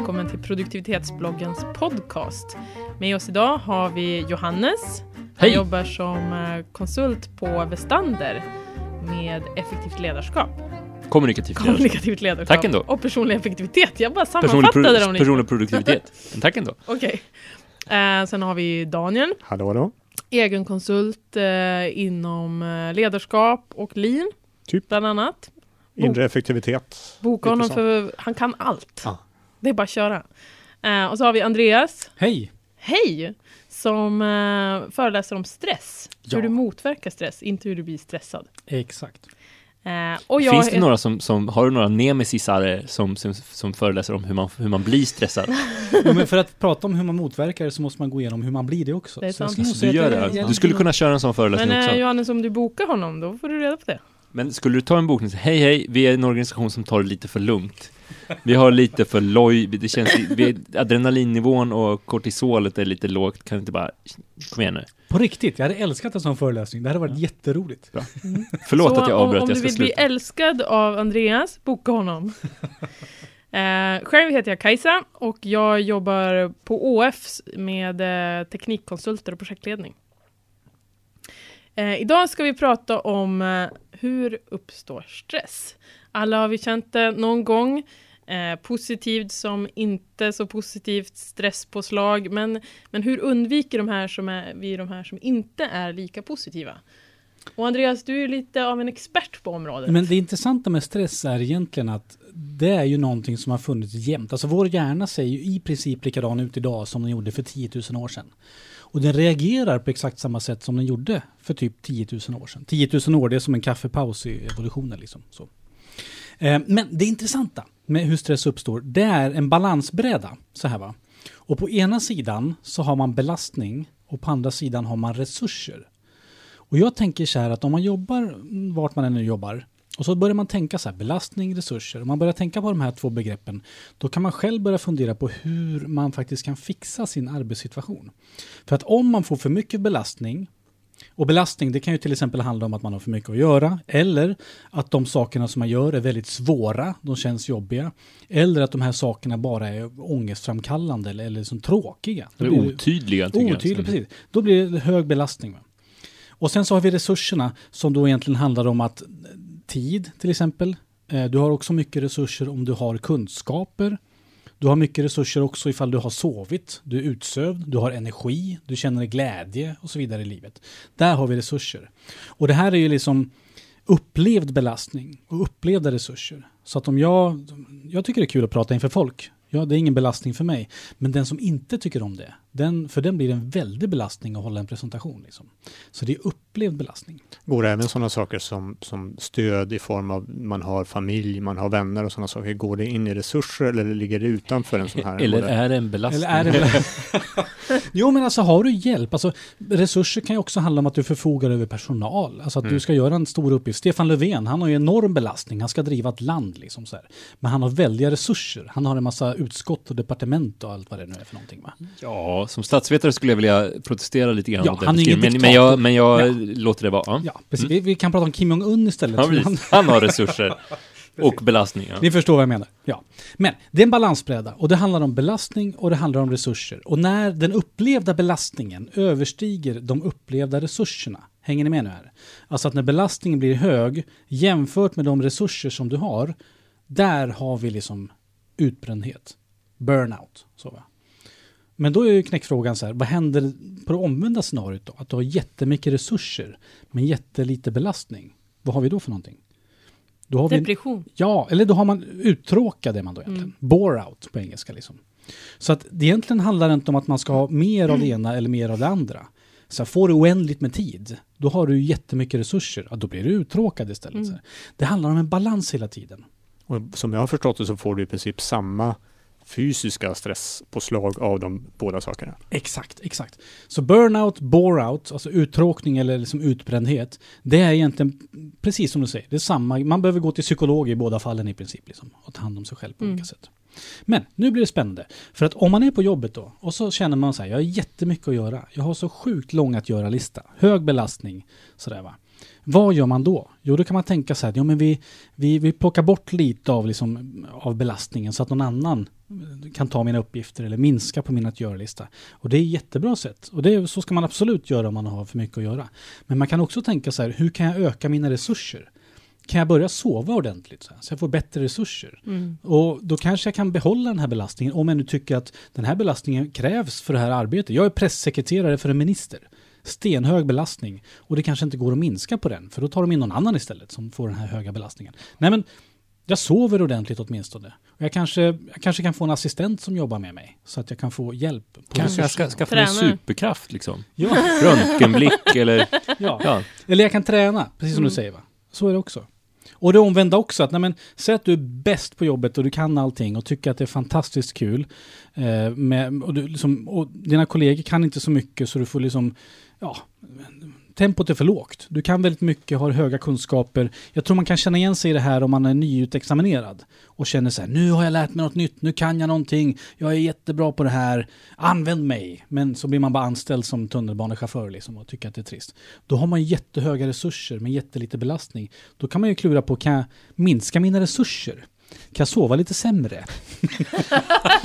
välkommen till produktivitetsbloggens podcast. Med oss idag har vi Johannes. Han Hej. jobbar som eh, konsult på Vestander med effektivt ledarskap. Kommunikativt ledarskap. Kommunikativt ledarskap. Tack ändå. Och personlig effektivitet. Jag bara Personlig, sammanfattade dem lite. personlig produktivitet. Men tack ändå. Okej. Eh, sen har vi Daniel, Hallå, hallå. egen konsult eh, inom eh, ledarskap och lean. Typ. Bland annat. Inre effektivitet. Boka honom för han kan allt. Ja. Det är bara att köra. Eh, och så har vi Andreas. Hej! Hej! Som eh, föreläser om stress. Ja. Hur du motverkar stress, inte hur du blir stressad. Exakt. Eh, och jag Finns det är- några som, som, har du några nemesisar som, som, som föreläser om hur man, hur man blir stressad? Ja, men för att prata om hur man motverkar det så måste man gå igenom hur man blir det också. Det är sant. Så du gör det? Du skulle kunna köra en sån föreläsning Men också. eh, Johannes, om du bokar honom, då får du reda på det. Men skulle du ta en bokning hej hej, vi är en organisation som tar det lite för lugnt. Vi har lite för loj, det känns, vi, adrenalinnivån och kortisolet är lite lågt, kan du inte bara, kom igen nu. På riktigt, jag hade älskat en sån föreläsning. Det hade varit jätteroligt. Förlåt Så att jag om, avbröt, om jag du ska vill bli sluta. älskad av Andreas, boka honom. eh, själv heter jag Kajsa och jag jobbar på ÅF med eh, teknikkonsulter och projektledning. Eh, idag ska vi prata om eh, hur uppstår stress? Alla har vi känt det någon gång. Eh, positivt som inte så positivt stresspåslag. Men, men hur undviker de här som är, vi de här som inte är lika positiva? Och Andreas, du är lite av en expert på området. Men det intressanta med stress är egentligen att det är ju någonting som har funnits jämt. Alltså vår hjärna ser ju i princip likadan ut idag som den gjorde för 10 000 år sedan. Och den reagerar på exakt samma sätt som den gjorde för typ 10 000 år sedan. 10 000 år, det är som en kaffepaus i evolutionen liksom. Så. Eh, men det intressanta med hur stress uppstår, det är en balansbräda. Så här va. Och på ena sidan så har man belastning och på andra sidan har man resurser. Och jag tänker så här att om man jobbar vart man än nu jobbar och så börjar man tänka så här belastning, resurser. Om man börjar tänka på de här två begreppen då kan man själv börja fundera på hur man faktiskt kan fixa sin arbetssituation. För att om man får för mycket belastning och belastning, det kan ju till exempel handla om att man har för mycket att göra, eller att de sakerna som man gör är väldigt svåra, de känns jobbiga, eller att de här sakerna bara är ångestframkallande eller, eller som tråkiga. Eller otydliga, jag. precis. Då blir det hög belastning. Va? Och sen så har vi resurserna som då egentligen handlar om att tid till exempel. Eh, du har också mycket resurser om du har kunskaper. Du har mycket resurser också ifall du har sovit, du är utsövd, du har energi, du känner glädje och så vidare i livet. Där har vi resurser. Och det här är ju liksom upplevd belastning och upplevda resurser. Så att om jag, jag tycker det är kul att prata inför folk. Ja, det är ingen belastning för mig. Men den som inte tycker om det, den, för den blir en väldig belastning att hålla en presentation. Liksom. Så det är upplevd belastning. Går det även sådana saker som, som stöd i form av man har familj, man har vänner och sådana saker. Går det in i resurser eller ligger det utanför en sån här? Eller är det en belastning? Eller är det väl... jo, men alltså har du hjälp, alltså resurser kan ju också handla om att du förfogar över personal. Alltså att Mm. du ska göra en stor uppgift. Stefan Löfven, han har ju enorm belastning. Han ska driva ett land liksom så här. Men han har väldiga resurser. Han har en massa utskott och departement och allt vad det nu är för någonting va? Ja, som statsvetare skulle jag vilja protestera lite grann Ja, han är ingen men, men jag, men jag Ja. låter det vara. Ja. Ja, precis. Vi, vi kan prata om Kim Jong-Un istället. Ja, han- Han har resurser och belastningar. Ni förstår vad jag menar. Ja. Men det är en balansbräda och det handlar om belastning och det handlar om resurser. Och när den upplevda belastningen överstiger de upplevda resurserna, hänger ni med nu här? Alltså att när belastningen blir hög jämfört med de resurser som du har, där har vi liksom utbrändhet. Burnout. Så va? Men då är ju knäckfrågan så här, vad händer på det omvända scenariot då? Att du har jättemycket resurser men jättelite belastning. Vad har vi då för någonting? Då har vi Depression. Ja, eller då har man uttråkad är man då egentligen. Bore out på engelska liksom. Så att det egentligen handlar det inte om att man ska ha mer av det ena eller mer av det andra. Så här, får du oändligt med tid, då har du jättemycket resurser. Ja, då blir du uttråkad istället. Så här. Det handlar om en balans hela tiden. Och som jag har förstått det så får du i princip samma fysiska stresspåslag av de båda sakerna. Exakt, exakt. Så burnout, bore out, alltså uttråkning eller liksom utbrändhet, det är egentligen precis som du säger, det är samma. Man behöver gå till psykolog i båda fallen i princip liksom, och ta hand om sig själv på Mm. olika sätt. Men nu blir det spännande. För att om man är på jobbet då och så känner man så här, jag har jättemycket att göra. Jag har så sjukt lång att göra-lista. Hög belastning. Sådär va. Vad gör man då? Jo, då kan man tänka så här, ja, men vi, vi, vi plockar bort lite av, liksom, av belastningen så att någon annan kan ta mina uppgifter eller minska på min att göra-lista. Och det är ett jättebra sätt. Och det, är- så ska man absolut göra om man har för mycket att göra. Men man kan också tänka så här, hur kan jag öka mina resurser? Kan jag börja sova ordentligt så, här, så jag får bättre resurser? Mm. Och då kanske jag kan behålla den här belastningen om jag nu tycker att den här belastningen krävs för det här arbetet. Jag är pressekreterare för en minister. Stenhög belastning. Och det kanske inte går att minska på den, för då tar de in någon annan istället som får den här höga belastningen. Nej men, jag sover ordentligt åtminstone. Och jag kanske, jag kanske kan få en assistent som jobbar med mig, så att jag kan få hjälp. På Kanske jag ska skaffa en superkraft liksom. Ja, Röntgenblick eller... ja. Ja. Eller jag kan träna, precis som Mm. du säger va? Så är det också. Och det omvända också, att nej men, säg att du är bäst på jobbet och du kan allting och tycker att det är fantastiskt kul. Eh, med, och, du, liksom, och dina kollegor kan inte så mycket så du får liksom, ja, tempot är för lågt. Du kan väldigt mycket, har höga kunskaper. Jag tror man kan känna igen sig i det här om man är nyutexaminerad och känner så här, nu har jag lärt mig något nytt, nu kan jag någonting, jag är jättebra på det här, använd mig. Men så blir man bara anställd som tunnelbanechaufför liksom och tycker att det är trist. Då har man jättehöga resurser med jättelite belastning. Då kan man ju klura på, kan jag minska mina resurser? Kan jag sova lite sämre?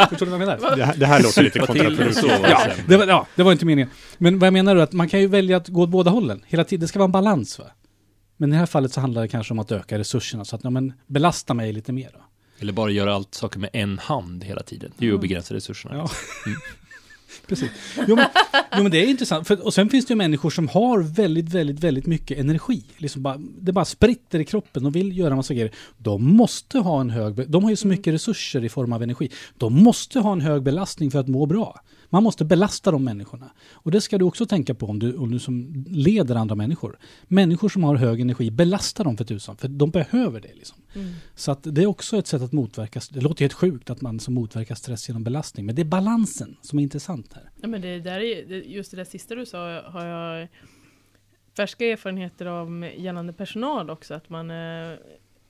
Förstår du vad jag menar? Det här, det här låter lite kontraproduktivt. Ja, det var, ja, det var inte meningen. Men vad jag menar är att man kan ju välja att gå åt båda hållen. Hela tiden, det ska vara en balans va? Men i det här fallet så handlar det kanske om att öka resurserna så att ja, men, belasta mig lite mer. Då. Eller bara göra allt saker med en hand hela tiden. Det är ju att begränsa resurserna. Ja. Precis. Jo men, jo men det är intressant. För, och sen finns det ju människor som har väldigt, väldigt, väldigt mycket energi. Liksom bara, det bara spritter i kroppen och vill göra en massa grejer. De måste ha en hög... De har ju så mycket resurser i form av energi. De måste ha en hög belastning för att må bra. Man måste belasta de människorna. Och det ska du också tänka på om du, om du som leder andra människor. Människor som har hög energi, belasta dem för tusan. För de behöver det. Liksom. Mm. Så att det är också ett sätt att motverka, det låter helt sjukt att man som motverkar stress genom belastning, men det är balansen som är intressant här. Ja, men det där är, just det där sista du sa har jag färska erfarenheter av gällande personal också. Att man, eh,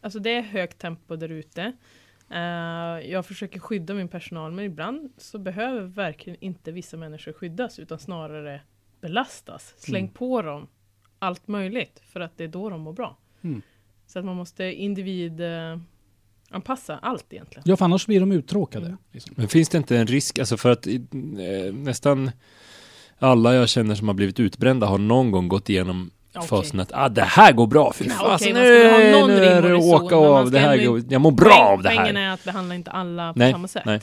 alltså det är högt tempo där ute. Eh, jag försöker skydda min personal men ibland så behöver verkligen inte vissa människor skyddas utan snarare belastas. Släng Mm. på dem allt möjligt för att det är då de mår bra. Mm. Så att man måste individ eh, anpassa allt egentligen. Ja, för annars blir de uttråkade. Mm. Liksom. Men finns det inte en risk, alltså för att eh, nästan alla jag känner som har blivit utbrända har någon gång gått igenom Okej. fasen att ah, det här går bra, fy Ja, fasen, ha nu, någon nu är det åka av, det här går, jag mår bra Poäng- av det Poängen här. är att behandla inte alla på Nej, samma sätt. nej.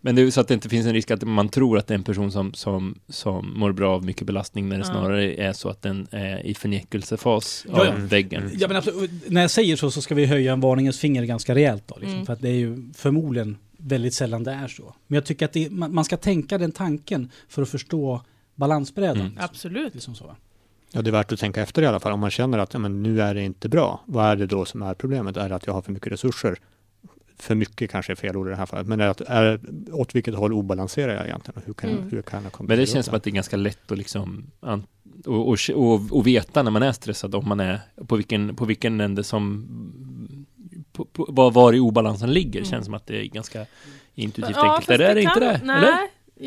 Men det är så att det inte finns en risk att man tror att det är en person som, som, som mår bra av mycket belastning när det Ja. snarare är så att den är i förnekelsefas Ja, av ja. väggen. Mm. Ja, men absolut, när jag säger så så ska vi höja en varningens finger ganska rejält då. Liksom, Mm. För att det är ju förmodligen väldigt sällan det är så. Men jag tycker att det, man, man ska tänka den tanken för att förstå balansbrädan. Mm. Liksom. Absolut. Det är som så. Ja, det är värt att tänka efter i alla fall. Om man känner att ja, men nu är det inte bra, vad är det då som är problemet? Är det att jag har för mycket resurser? För mycket kanske är fel ord i det här fallet, men är det, att- är, åt vilket håll obalanserar jag egentligen? Och hur kan, Mm. hur kan jag Men kompensera det känns upp som att det är ganska lätt att liksom an- och, och, och, och veta när man är stressad om man är på vilken, på vilken ände som på, på, var, var i obalansen ligger. Mm. Känns som att det är ganska intuitivt Ja, enkelt. fast Är det, inte kan- det? Nej, Eller?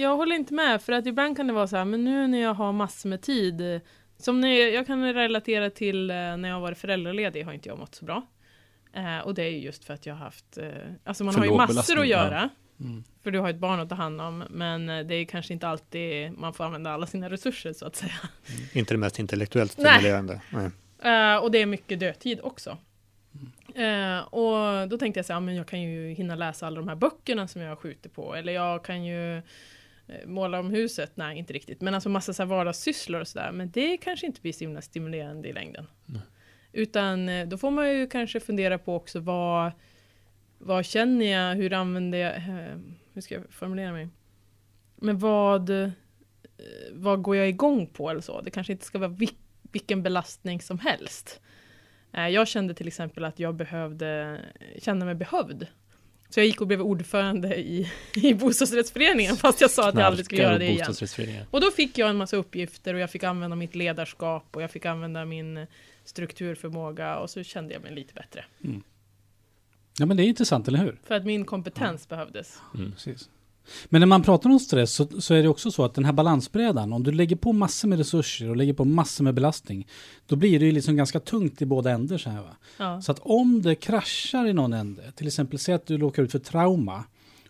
jag håller inte med. För att ibland kan det vara så här, men nu när jag har massor med tid. Som när jag, kan relatera till eh, när jag varit föräldraledig har inte jag mått så bra. Eh, och det är ju just för att jag har haft, eh, alltså man har ju massor att ja. göra. Mm. För du har ett barn att ta hand om. Men eh, det är kanske inte alltid man får använda alla sina resurser så att säga. Inte det mest intellektuellt Nej. stimulerande. Nej. Eh, och det är mycket dödtid också. Eh, och då tänkte jag så här, men jag kan ju hinna läsa alla de här böckerna som jag skjuter på. Eller jag kan ju måla om huset. Nej, inte riktigt. Men alltså massa så här vardagssysslor och sådär. Men det kanske inte blir så himla stimulerande i längden. Nej. Utan eh, då får man ju kanske fundera på också vad, vad känner jag, hur använder jag, eh, hur ska jag formulera mig? Men vad, eh, vad går jag igång på eller så? Det kanske inte ska vara vil- vilken belastning som helst. Eh, Jag kände till exempel att jag behövde känna mig behövd. Så jag gick och blev ordförande i, i bostadsrättsföreningen fast jag sa att jag aldrig skulle göra det igen. Och då fick jag en massa uppgifter och jag fick använda mitt ledarskap och jag fick använda min strukturförmåga och så kände jag mig lite bättre. Ja, men det är intressant, eller hur? För att min kompetens behövdes. Mm. Precis. Men när man pratar om stress så, så är det också så att den här balansbrädan, om du lägger på massor med resurser och lägger på massor med belastning, då blir det ju liksom ganska tungt i båda ändar så här va. Ja. Så att om det kraschar i någon ände, till exempel säg att du råkar ut för trauma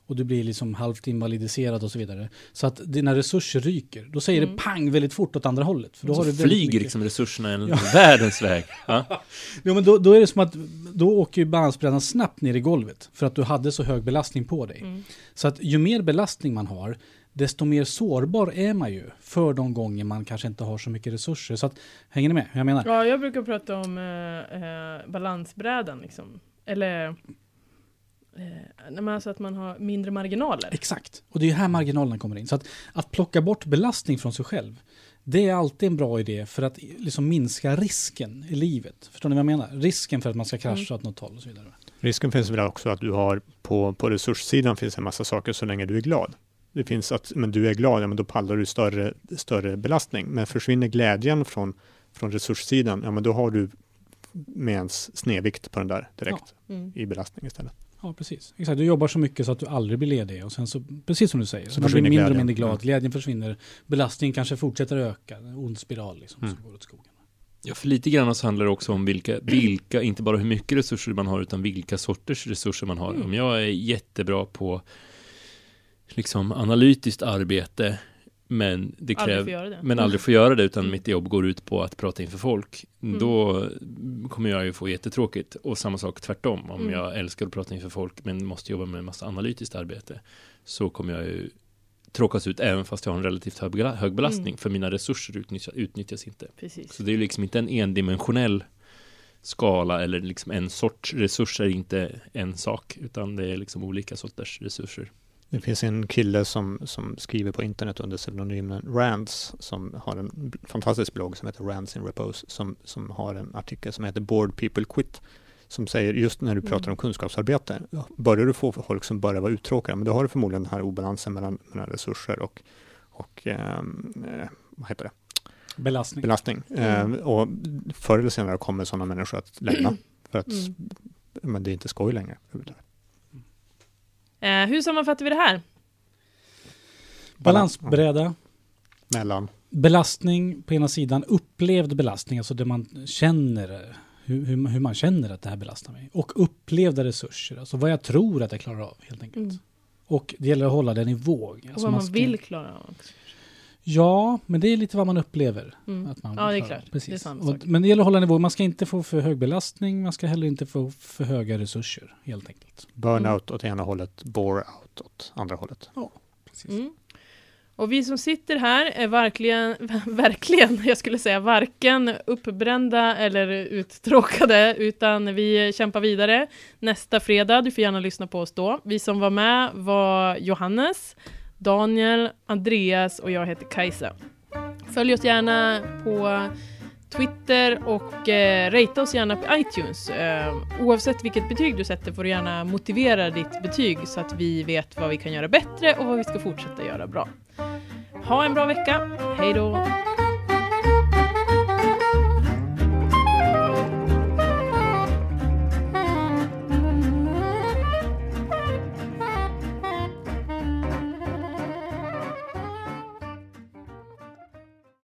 och du blir liksom halvt invalidiserad och så vidare, så att dina resurser ryker, då säger Mm. det pang väldigt fort åt andra hållet. För då Så har du flyger mycket- liksom resurserna en världens väg. Ja. Jo, men då, då är det som att då åker ju balansbrädan snabbt ner i golvet för att du hade så hög belastning på dig. Mm. Så att ju mer belastning man har, desto mer sårbar är man ju för de gånger man kanske inte har så mycket resurser. Så att, hänger ni med hur jag menar? Ja, jag brukar prata om eh, eh, balansbrädan liksom. Eller eh, nej, men alltså att man har mindre marginaler. Exakt. Och det är här marginalerna kommer in. Så att, att plocka bort belastning från sig själv, det är alltid en bra idé för att liksom minska risken i livet. Förstår ni vad jag menar? Risken för att man ska krascha åt något håll och så vidare. Risken finns väl också att du har på, på resurssidan finns en massa saker så länge du är glad. Det finns att, men du är glad, ja, men då pallar du större, större belastning. Men försvinner glädjen från, från resurssidan, ja men då har du med ens snedvikt på den där direkt Mm. i belastning istället. Ja, precis. Exakt. Du jobbar så mycket så att du aldrig blir ledig. Och sen så, precis som du säger, så, man blir mindre och mindre glad. Mm. Glädjen försvinner. Belastningen kanske fortsätter öka. En ond spiral liksom, Mm. som går åt skogen. Ja, för lite grann så handlar det också om vilka, vilka, inte bara hur mycket resurser man har, utan vilka sorters resurser man har. Mm. Om jag är jättebra på liksom analytiskt arbete, men det Aldrig kräver får göra det. men aldrig får göra det utan Mm. mitt jobb går ut på att prata inför folk. Mm. Då kommer jag ju få jättetråkigt. Och samma sak tvärtom. Om Mm. jag älskar att prata inför folk men måste jobba med en massa analytiskt arbete så kommer jag ju tråkas ut även fast jag har en relativt hög, hög belastning Mm. för mina resurser utnyttjas, utnyttjas inte. Precis. Så det är ju liksom inte en endimensionell skala eller liksom en sorts resurser inte en sak utan det är liksom olika sorters resurser. Det finns en kille som, som skriver på internet under pseudonymen Rands som har en fantastisk blogg som heter Rands in Repose som, som har en artikel som heter Bored People Quit som säger just när du pratar Mm. om kunskapsarbete, ja, börjar du få folk som börjar vara uttråkade, men då har du förmodligen den här obalansen mellan, mellan resurser och, och ehm, eh, vad heter det? Belastning. belastning. Mm. Eh, och förr eller senare kommer sådana människor att lämna för att Mm. men det är inte skoj längre. Eh, hur sammanfattar vi det här? Balansbräda. Mellan Belastning på ena sidan, upplevd belastning, alltså det man känner, hur, hur, hur man känner att det här belastar mig. Och upplevda resurser, alltså vad jag tror att jag klarar av helt enkelt. Mm. Och det gäller att hålla den i våg. Och Alltså vad man ska- vill klara av också. Ja, men det är lite vad man upplever. Mm. Att man Ja, det är klart. Precis. Det är och, men det gäller att hålla våg. Man ska inte få för hög belastning, man ska heller inte få för höga resurser, helt enkelt. burnout åt ena hållet, bore out åt andra hållet. Precis. Mm. Och vi som sitter här är verkligen, verkligen, jag skulle säga varken uppbrända eller uttråkade, utan vi kämpar vidare nästa fredag. Du får gärna lyssna på oss då. Vi som var med var Johannes, Daniel, Andreas och jag heter Kajsa. Följ oss gärna på Twitter och eh, ratea oss gärna på iTunes. Eh, oavsett vilket betyg du sätter får du gärna motivera ditt betyg så att vi vet vad vi kan göra bättre och vad vi ska fortsätta göra bra. Ha en bra vecka. Hej då!